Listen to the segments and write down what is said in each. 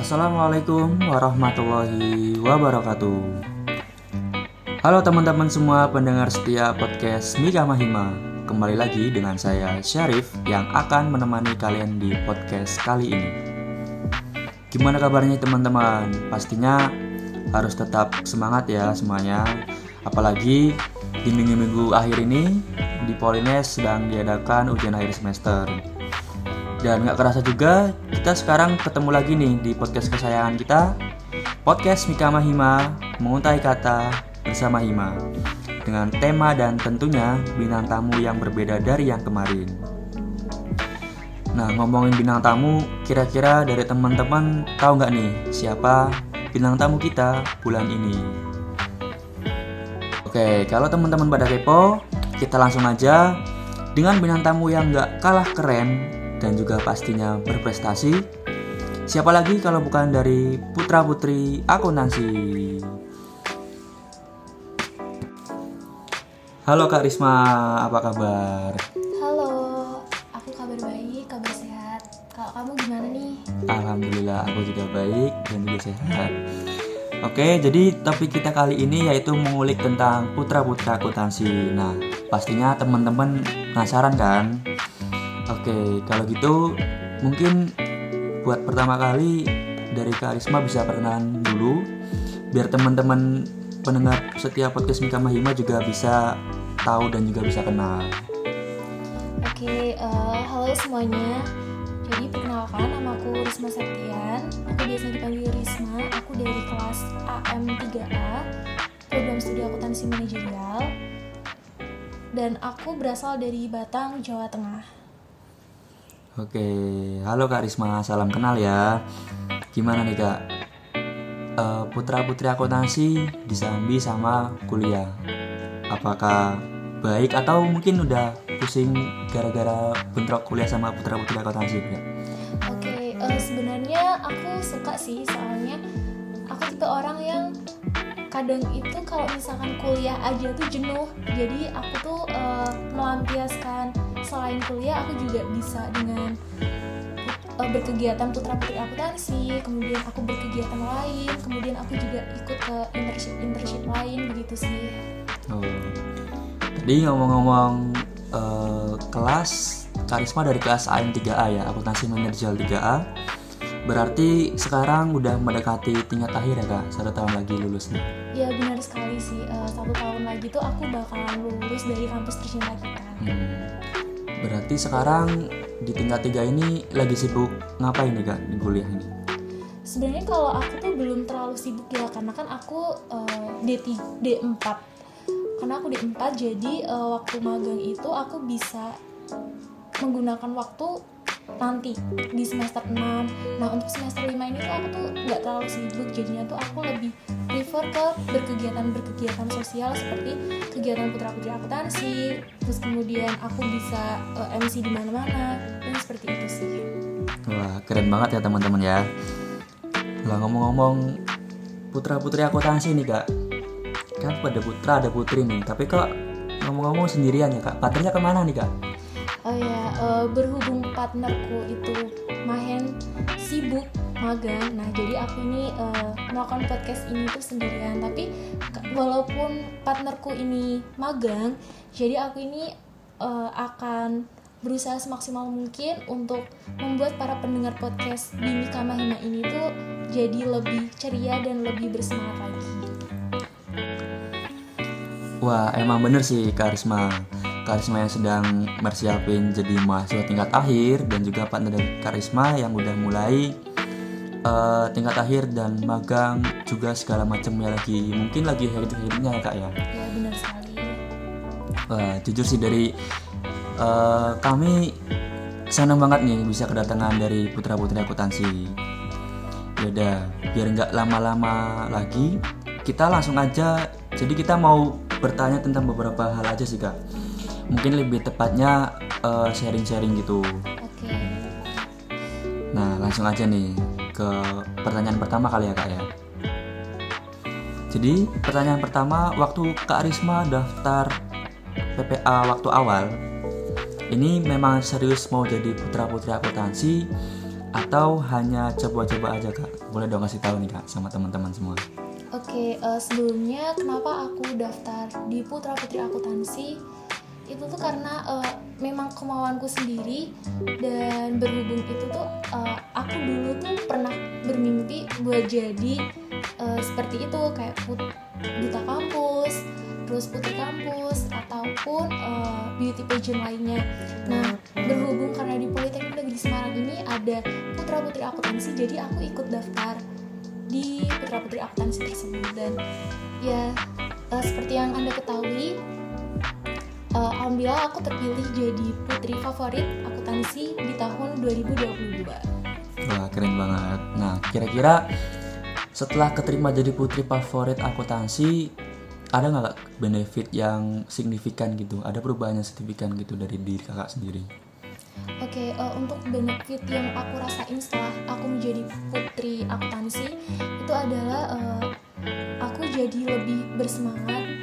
Assalamualaikum warahmatullahi wabarakatuh. Halo teman-teman semua pendengar setia podcast Mika Mahima. Kembali lagi dengan saya Syarif yang akan menemani kalian di podcast kali ini. Gimana kabarnya teman-teman? Pastinya harus tetap semangat ya semuanya. Apalagi di minggu-minggu akhir ini di Polines sedang diadakan ujian akhir semester. Dan gak kerasa juga kita sekarang ketemu lagi nih di podcast kesayangan kita. Podcast Mika Mahima Menguntai Kata bersama Hima. Dengan tema dan tentunya bintang tamu yang berbeda dari yang kemarin. Nah ngomongin bintang tamu kira-kira dari teman-teman tahu nggak nih siapa bintang tamu kita bulan ini? Oke kalau teman-teman pada kepo kita langsung aja. Dengan bintang tamu yang nggak kalah keren dan juga pastinya berprestasi. Siapa lagi kalau bukan dari putra-putri akuntansi? Halo Kak Risma, apa kabar? Halo, aku kabar baik, kabar sehat. Kalau kamu gimana nih? Alhamdulillah, aku juga baik dan juga sehat. Oke, jadi topik kita kali ini yaitu mengulik tentang putra-putra akuntansi. Nah, pastinya teman-teman penasaran kan? Oke, kalau gitu mungkin buat pertama kali dari Karisma bisa perkenalan dulu biar teman-teman pendengar setiap podcast Mika Mahima juga bisa tahu dan juga bisa kenal. Oke, uh, halo semuanya. Jadi perkenalkan, nama aku Risma Septian. Aku biasa dipanggil Risma. Aku dari kelas AM3A, program studi akuntansi manajerial. Dan aku berasal dari Batang, Jawa Tengah. Oke, halo Kak Risma, salam kenal ya. Gimana nih Kak? Uh, putra-putri akuntansi disambi sama kuliah. Apakah baik atau mungkin udah pusing gara-gara bentrok kuliah sama putra-putri akuntansi Kak? Oke, uh, sebenarnya aku suka sih soalnya aku tipe orang yang kadang itu kalau misalkan kuliah aja tuh jenuh jadi aku tuh uh, melampiaskan selain kuliah aku juga bisa dengan uh, berkegiatan putra putri akuntansi kemudian aku berkegiatan lain kemudian aku juga ikut ke internship internship lain begitu sih. Oh. Tadi ngomong-ngomong uh, kelas karisma dari kelas AM 3A ya akuntansi manajer 3A berarti sekarang udah mendekati tingkat akhir ya kak? Satu tahun lagi lulus nih ya benar sekali sih. Uh, satu tahun lagi tuh aku bakalan lulus dari kampus tercinta kita hmm Berarti sekarang di tingkat tiga ini lagi sibuk ngapain nih kak di kuliah ini? Sebenarnya kalau aku tuh belum terlalu sibuk ya karena kan aku uh, D3, D4 karena aku D4 jadi uh, waktu magang itu aku bisa menggunakan waktu nanti di semester 6 nah untuk semester 5 ini tuh aku tuh nggak terlalu sibuk. Jadinya tuh aku lebih prefer ke berkegiatan-berkegiatan sosial seperti kegiatan putra-putri akuntansi terus kemudian aku bisa uh, eh, MC di mana-mana. Dan seperti itu sih. Wah keren banget ya teman-teman ya. Lah ngomong-ngomong putra-putri akuntansi nih kak. Kan pada putra ada putri nih. Tapi kok ngomong-ngomong sendirian ya kak? Partnernya ke mana nih kak oh ya uh, berhubung partnerku itu Mahen sibuk magang. Nah jadi aku ini uh, melakukan podcast ini tuh sendirian. Tapi walaupun partnerku ini magang jadi aku ini uh, akan berusaha semaksimal mungkin untuk membuat para pendengar podcast Bimi Kamahima ini tuh jadi lebih ceria dan lebih bersemangat lagi. Wah, emang bener sih Karisma Karisma yang sedang bersiapin jadi mahasiswa tingkat akhir dan juga partner dari Karisma yang udah mulai uh, tingkat akhir dan magang juga segala macamnya lagi mungkin lagi hidup-hidupnya ya kak ya. Ya benar sekali. Wah jujur sih dari uh, kami senang banget nih bisa kedatangan dari putra putri akuntansi. Yaudah biar nggak lama-lama lagi kita langsung aja. Jadi kita mau bertanya tentang beberapa hal aja sih kak mungkin lebih tepatnya uh, sharing-sharing gitu. Oke. Okay. Nah langsung aja nih ke pertanyaan pertama kali ya kak ya. Jadi pertanyaan pertama waktu Kak Risma daftar PPA waktu awal ini memang serius mau jadi putra putri akuntansi atau hanya coba-coba aja kak? Boleh dong kasih tahu nih kak sama teman-teman semua. Oke, uh, sebelumnya kenapa aku daftar di Putra Putri Akuntansi? Itu tuh karena uh, memang kemauanku sendiri dan berhubung itu tuh uh, aku dulu tuh pernah bermimpi buat jadi uh, seperti itu kayak put duta kampus, terus putri kampus ataupun uh, beauty pageant lainnya. Nah, berhubung karena di Politeknik Negeri Semarang ini ada putra putri akuntansi, jadi aku ikut daftar di putra putri akuntansi tersebut dan ya uh, seperti yang anda ketahui uh, alhamdulillah aku terpilih jadi putri favorit akuntansi di tahun 2022 Wah keren banget. Nah kira-kira setelah keterima jadi putri favorit akuntansi ada nggak benefit yang signifikan gitu? Ada perubahan yang signifikan gitu dari diri kakak sendiri? Oke, uh, untuk benefit yang aku rasain setelah aku menjadi putri akuntansi itu adalah uh, aku jadi lebih bersemangat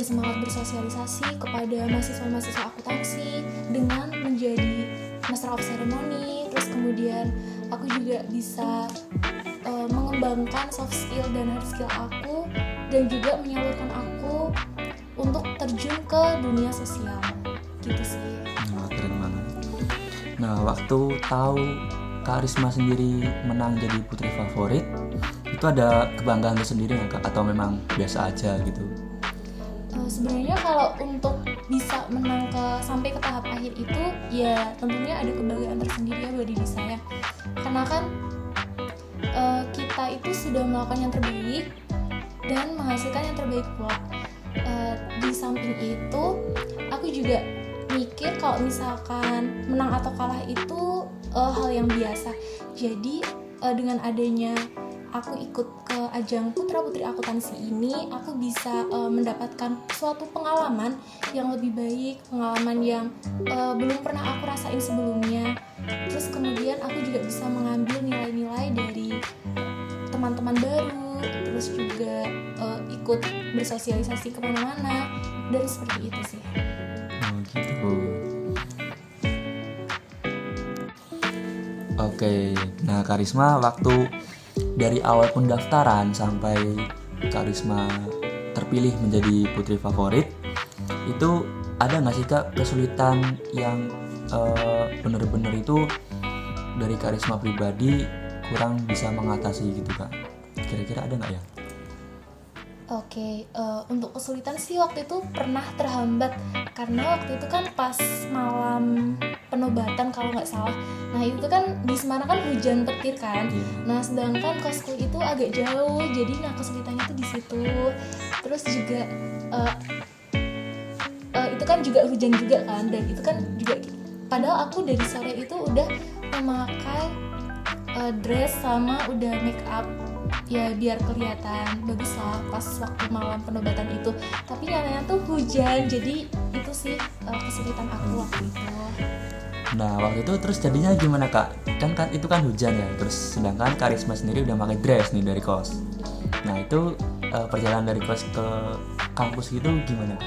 bersemangat bersosialisasi kepada mahasiswa-mahasiswa akuntansi dengan menjadi master of ceremony terus kemudian aku juga bisa uh, mengembangkan soft skill dan hard skill aku dan juga menyalurkan aku untuk terjun ke dunia sosial gitu sih Wah keren banget. Nah waktu tahu Kak Risma sendiri menang jadi putri favorit itu ada kebanggaan tersendiri nggak kak? Atau memang biasa aja gitu? Sebenarnya kalau untuk bisa menang ke sampai ke tahap akhir itu ya tentunya ada kebanggaan tersendiri ya buat diri saya. Karena kan uh, kita itu sudah melakukan yang terbaik dan menghasilkan yang terbaik pula uh, di samping itu aku juga mikir kalau misalkan menang atau kalah itu uh, hal yang biasa. Jadi uh, dengan adanya aku ikut ajang putra putri akuntansi ini aku bisa uh, mendapatkan suatu pengalaman yang lebih baik pengalaman yang uh, belum pernah aku rasain sebelumnya terus kemudian aku juga bisa mengambil nilai-nilai dari teman-teman baru terus juga uh, ikut bersosialisasi ke mana-mana dan seperti itu sih Oh gitu. Oke, nah Karisma waktu dari awal pendaftaran sampai Karisma terpilih menjadi putri favorit itu ada nggak sih kak kesulitan yang eh, bener-bener itu dari Karisma pribadi kurang bisa mengatasi gitu kak? Kira-kira ada nggak ya? Oke, eh, untuk kesulitan sih waktu itu pernah terhambat karena waktu itu kan pas malam penobatan kalau nggak salah. Nah itu kan di Semarang kan hujan petir kan. Iya. Nah sedangkan kosku itu agak jauh, jadi nah kesulitannya tuh di situ. Terus juga eh, eh, itu kan juga hujan juga kan, dan itu kan juga padahal aku dari sore itu udah memakai eh, dress sama udah make up ya biar kelihatan bagus lah pas waktu malam penobatan itu tapi nyatanya tuh hujan jadi itu sih uh, kesulitan aku waktu itu Nah waktu itu terus jadinya gimana kak? Kan kan itu kan hujan ya. Terus sedangkan Karisma sendiri udah pakai dress nih dari kos. Nah itu eh, perjalanan dari kos ke kampus gitu gimana?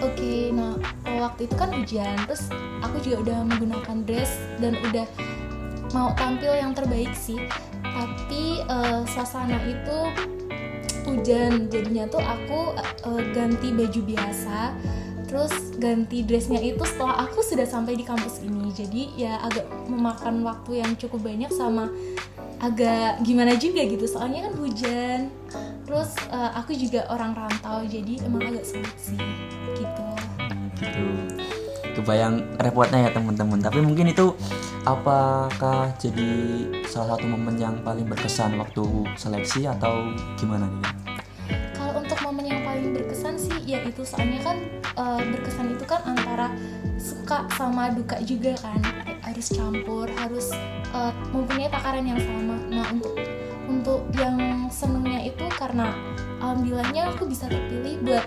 Oke nah waktu itu kan hujan terus aku juga udah menggunakan dress dan udah mau tampil yang terbaik sih tapi uh, suasana itu hujan. Jadinya tuh aku uh, ganti baju biasa. Terus ganti dressnya itu setelah aku sudah sampai di kampus ini. Jadi ya agak memakan waktu yang cukup banyak sama agak gimana juga gitu. Soalnya kan hujan. Terus uh, aku juga orang rantau. Jadi emang agak sulit sih gitu. Hmm, gitu. Kebayang repotnya ya teman-teman. Tapi mungkin itu apakah jadi salah satu momen yang paling berkesan waktu seleksi atau gimana nih? kalau untuk momen yang paling berkesan sih ya itu soalnya kan uh, berkesan itu kan antara suka sama duka juga kan harus campur harus uh, mempunyai takaran yang sama nah untuk untuk yang senengnya itu karena alhamdulillahnya aku bisa terpilih buat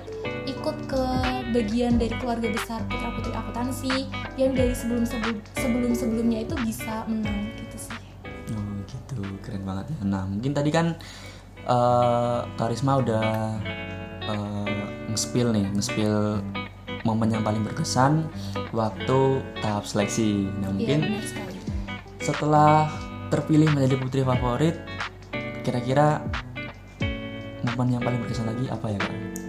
ikut ke bagian dari keluarga besar putra putri akuntansi yang dari sebelum sebelum sebelumnya itu bisa menang gitu sih Oh gitu, keren banget ya. Nah mungkin tadi kan eh, Karisma udah eh, nge-spill nih, nge-spill momen yang paling berkesan waktu tahap seleksi. Nah Iya mungkin setelah terpilih menjadi putri favorit kira-kira momen yang paling berkesan lagi apa ya kak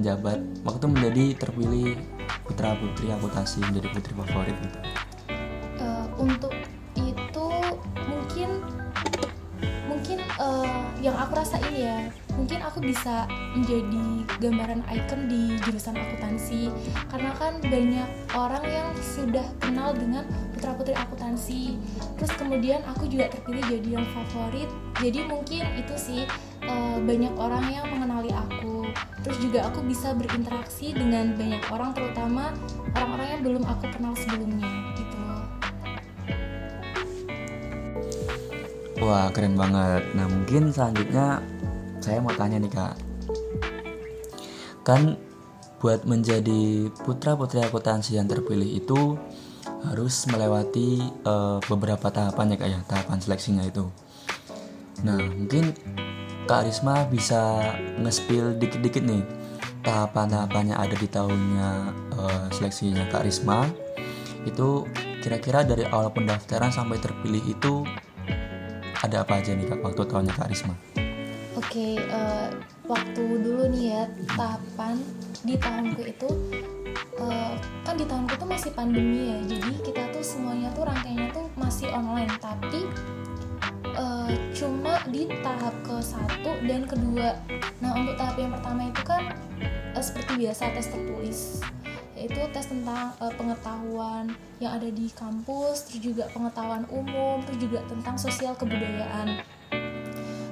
menjabat waktu menjadi terpilih putra putri akuntansi menjadi putri favorit gitu. Eh, untuk itu mungkin mungkin eh, yang aku rasain ya mungkin aku bisa menjadi gambaran icon di jurusan akuntansi. Karena kan banyak orang yang sudah kenal dengan putra putri akuntansi. Terus kemudian aku juga terpilih jadi yang favorit. Jadi mungkin itu sih eh, banyak orang yang mengenali aku terus juga aku bisa berinteraksi dengan banyak orang terutama orang-orang yang belum aku kenal sebelumnya gitu Wah keren banget. Nah mungkin selanjutnya saya mau tanya nih kak. Kan buat menjadi putra putri akuntansi yang terpilih itu harus melewati eh, beberapa tahapan ya kak ya tahapan seleksinya itu. Nah mungkin kak Risma bisa nge-spill dikit-dikit nih tahapan-tahapannya ada di tahunnya eh, seleksinya kak Risma itu kira-kira dari awal pendaftaran sampai terpilih itu ada apa aja nih kak waktu tahunnya kak Risma? Oke, eh, waktu dulu nih ya tahapan di tahunku itu eh, kan di tahunku tuh masih pandemi ya, jadi kita tuh semuanya tuh rangkaiannya tuh masih online, tapi eh, cuma di tahap ke satu dan kedua. Nah untuk tahap yang pertama itu kan eh, seperti biasa tes tertulis, yaitu tes tentang eh, pengetahuan yang ada di kampus, terus juga pengetahuan umum, terus juga tentang sosial kebudayaan.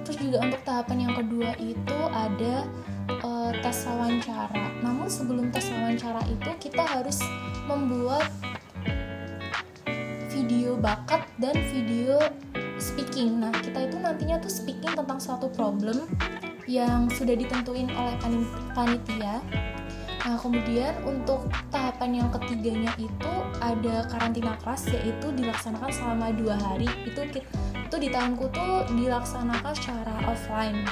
Terus juga untuk tahapan yang kedua itu ada eh, tes wawancara. Namun sebelum tes wawancara itu kita harus membuat video bakat dan video speaking. Nah, kita itu nantinya tuh speaking tentang suatu problem yang sudah ditentuin oleh pani- panitia. Nah, kemudian untuk tahapan yang ketiganya itu ada karantina kelas yaitu dilaksanakan selama dua hari. Itu itu di tahunku tuh dilaksanakan secara offline.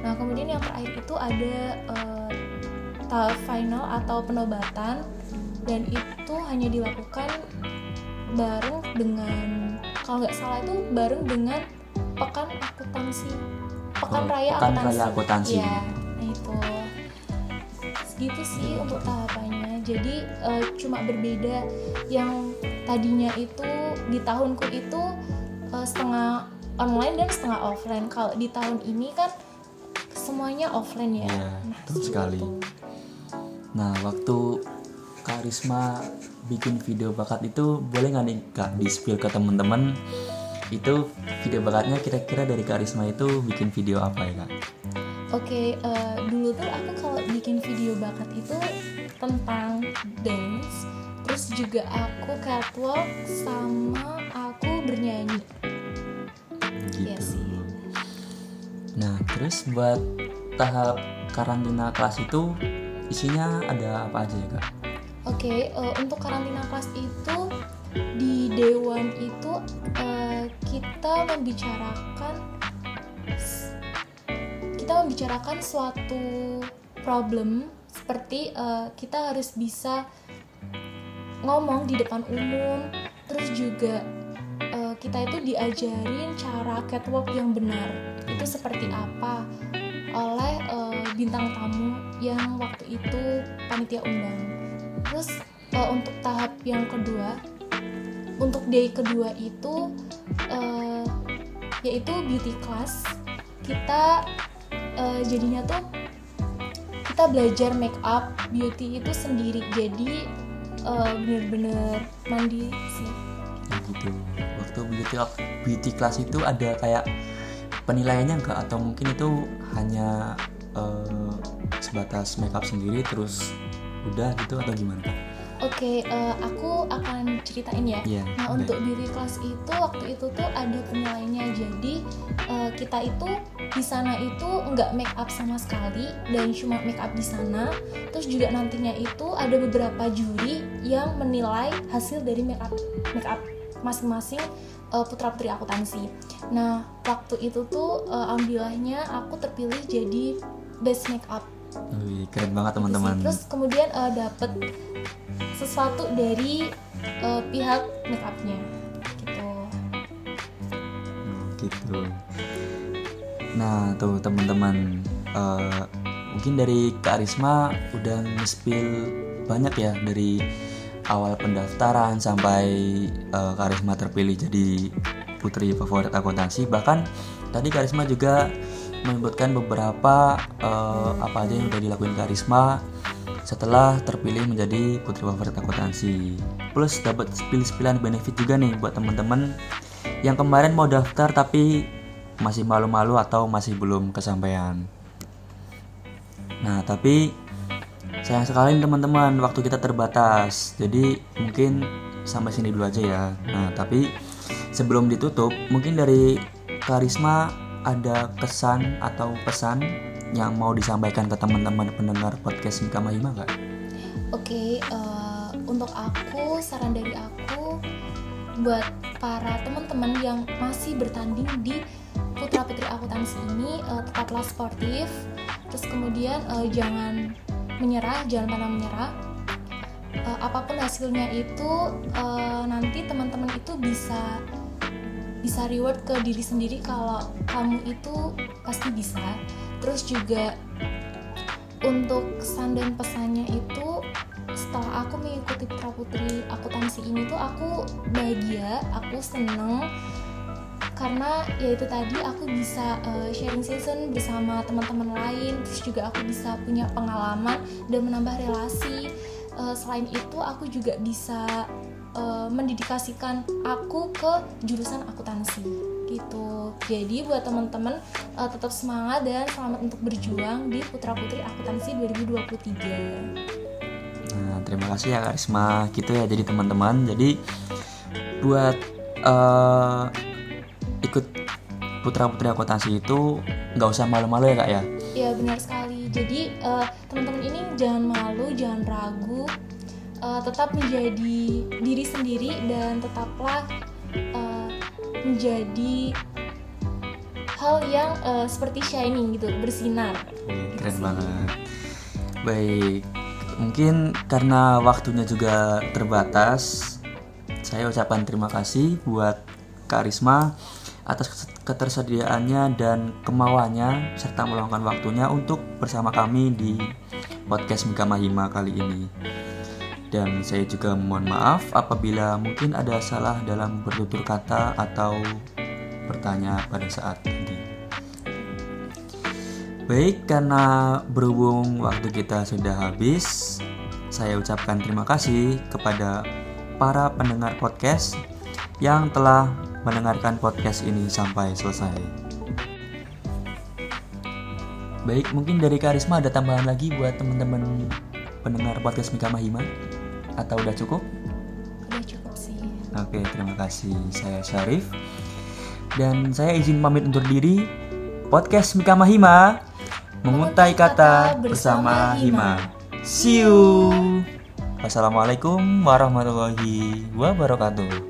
Nah, kemudian yang terakhir itu ada eh, tahap final atau penobatan dan itu hanya dilakukan bareng dengan kalau nggak salah itu bareng dengan pekan akuntansi pekan Oh, raya Pekan akuntansi Raya Akuntansi. Iya, nah itu segitu sih untuk tahapannya jadi eh, cuma berbeda yang tadinya itu di tahunku itu eh, setengah online dan setengah offline kalau di tahun ini kan semuanya offline ya Iya, Nah, betul sekali. itu. Nah, waktu Kak Risma bikin video bakat itu boleh nggak nih Kak di spill ke teman-teman itu video bakatnya kira-kira dari Kak Risma itu bikin video apa ya Kak? Oke, eh, dulu tuh aku kalau bikin video bakat itu tentang dance, terus juga aku catwalk sama aku bernyanyi. Gitu. Iya sih. Nah, terus buat tahap karantina kelas itu isinya ada apa aja ya Kak? Oke, eh, untuk karantina kelas itu di dewan itu eh, kita membicarakan kita membicarakan suatu problem seperti eh, kita harus bisa ngomong di depan umum, terus juga eh, kita itu diajarin cara catwalk yang benar itu seperti apa oleh eh, bintang tamu yang waktu itu panitia undang. Terus eh, untuk tahap yang kedua, untuk day kedua itu eh, yaitu beauty class. Kita eh, jadinya tuh kita belajar make up beauty itu sendiri. Jadi eh, bener-bener mandiri sih. Gitu. Waktu beauty beauty class itu ada kayak penilaiannya enggak atau mungkin itu hanya eh, sebatas makeup sendiri terus udah gitu atau gimana Kak? Oke, eh, aku akan ceritain ya. Iya. Nah boleh. untuk beauty class itu waktu itu tuh ada penilaiannya jadi eh, kita itu di sana itu nggak make up sama sekali dan cuma make up di sana terus juga nantinya itu ada beberapa juri yang menilai hasil dari make up make up masing-masing eh, putra putri akuntansi. Nah waktu itu tuh alhamdulillahnya aku terpilih jadi best make up Wih, keren banget Gitu teman-teman. Terus kemudian eh, dapet sesuatu dari eh, pihak make upnya. gitu Oh, gitu. Nah, tuh teman-teman eh, mungkin dari Kak Risma udah nge-spill banyak ya dari awal pendaftaran sampai eh, Kak Risma terpilih jadi putri favorit akuntansi. Bahkan tadi Kak Risma juga menyebutkan beberapa eh, apa aja yang udah dilakuin Kak Risma setelah terpilih menjadi putri favorit akuntansi. Plus dapat spill-spillan benefit juga nih buat teman-teman yang kemarin mau daftar tapi masih malu-malu atau masih belum kesampaian. Nah, tapi sayang sekali teman-teman, waktu kita terbatas. Jadi mungkin sampai sini dulu aja ya. Nah, tapi sebelum ditutup, mungkin dari Karisma ada kesan atau pesan yang mau disampaikan ke teman-teman pendengar podcast Mika Mahima nggak? Oke, eh, untuk aku saran dari aku buat para teman-teman yang masih bertanding di putra putri akuntansi ini eh, tetaplah sportif, terus kemudian eh, jangan menyerah, jangan pernah menyerah. Eh, apa pun hasilnya itu eh, nanti teman-teman itu bisa bisa reward ke diri sendiri kalau kamu itu pasti bisa. Terus juga untuk kesan dan pesannya itu setelah aku mengikuti putra putri akuntansi ini tuh aku bahagia aku seneng karena ya itu tadi aku bisa uh, sharing session bersama teman-teman lain terus juga aku bisa punya pengalaman dan menambah relasi Uh, selain itu aku juga bisa uh, mendedikasikan aku ke jurusan akuntansi gitu jadi buat teman-teman uh, tetap semangat dan selamat untuk berjuang di putra putri akuntansi 2023 Nah, terima kasih ya Kak Risma. Gitu ya jadi teman-teman. Jadi buat eh, ikut putra putri akuntansi itu nggak usah malu-malu ya kak ya. Ya benar sekali. Jadi eh, teman-teman ini jangan malu, jangan ragu, Eh, tetap menjadi diri sendiri dan tetaplah eh, menjadi hal yang eh, seperti shining gitu, bersinar. Wih, Keren banget. Baik, mungkin karena waktunya juga terbatas, saya ucapkan terima kasih buat Kak Risma atas ketersediaannya dan kemauannya serta meluangkan waktunya untuk bersama kami di podcast Mika Mahima kali ini. Dan saya juga mohon maaf apabila mungkin ada salah dalam bertutur kata atau bertanya pada saat tadi. Baik, karena berhubung waktu kita sudah habis, saya ucapkan terima kasih kepada para pendengar podcast yang telah mendengarkan podcast ini sampai selesai. Baik, mungkin dari Karisma ada tambahan lagi buat teman-teman pendengar podcast Mika Mahima? Atau udah cukup? Udah cukup sih. Oke, terima kasih. Saya Syarif. Dan saya izin pamit undur diri. Podcast Mika Mahima menguntai kata bersama Hima. See you. Wassalamualaikum warahmatullahi wabarakatuh.